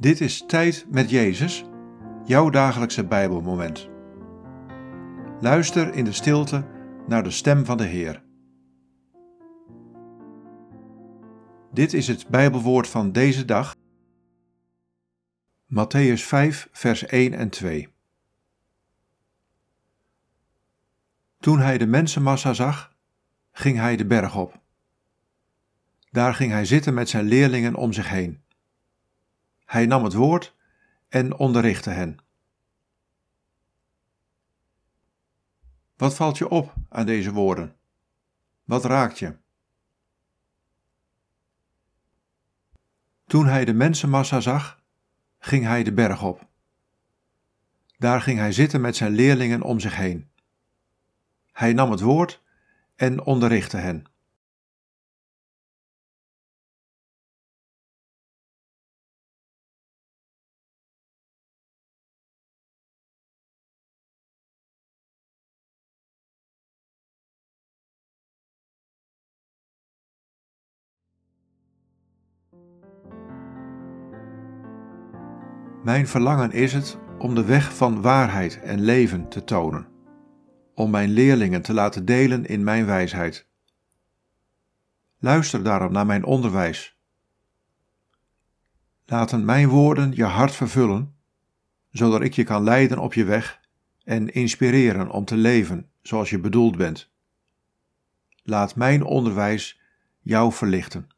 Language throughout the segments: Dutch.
Dit is Tijd met Jezus, jouw dagelijkse Bijbelmoment. Luister in de stilte naar de stem van de Heer. Dit is het Bijbelwoord van deze dag. Matthäus 5, vers 1 en 2. Toen hij de mensenmassa zag, ging hij de berg op. Daar ging hij zitten met zijn leerlingen om zich heen. Hij nam het woord en onderrichtte hen. Wat valt je op aan deze woorden? Wat raakt je? Toen hij de mensenmassa zag, ging hij de berg op. Daar ging hij zitten met zijn leerlingen om zich heen. Hij nam het woord en onderrichtte hen. Mijn verlangen is het om de weg van waarheid en leven te tonen, om mijn leerlingen te laten delen in mijn wijsheid. Luister daarom naar mijn onderwijs. Laten mijn woorden je hart vervullen, zodat ik je kan leiden op je weg en inspireren om te leven zoals je bedoeld bent. Laat mijn onderwijs jou verlichten.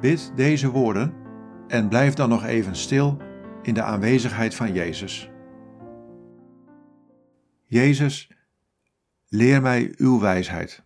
Bid deze woorden en blijf dan nog even stil in de aanwezigheid van Jezus. Jezus, leer mij uw wijsheid.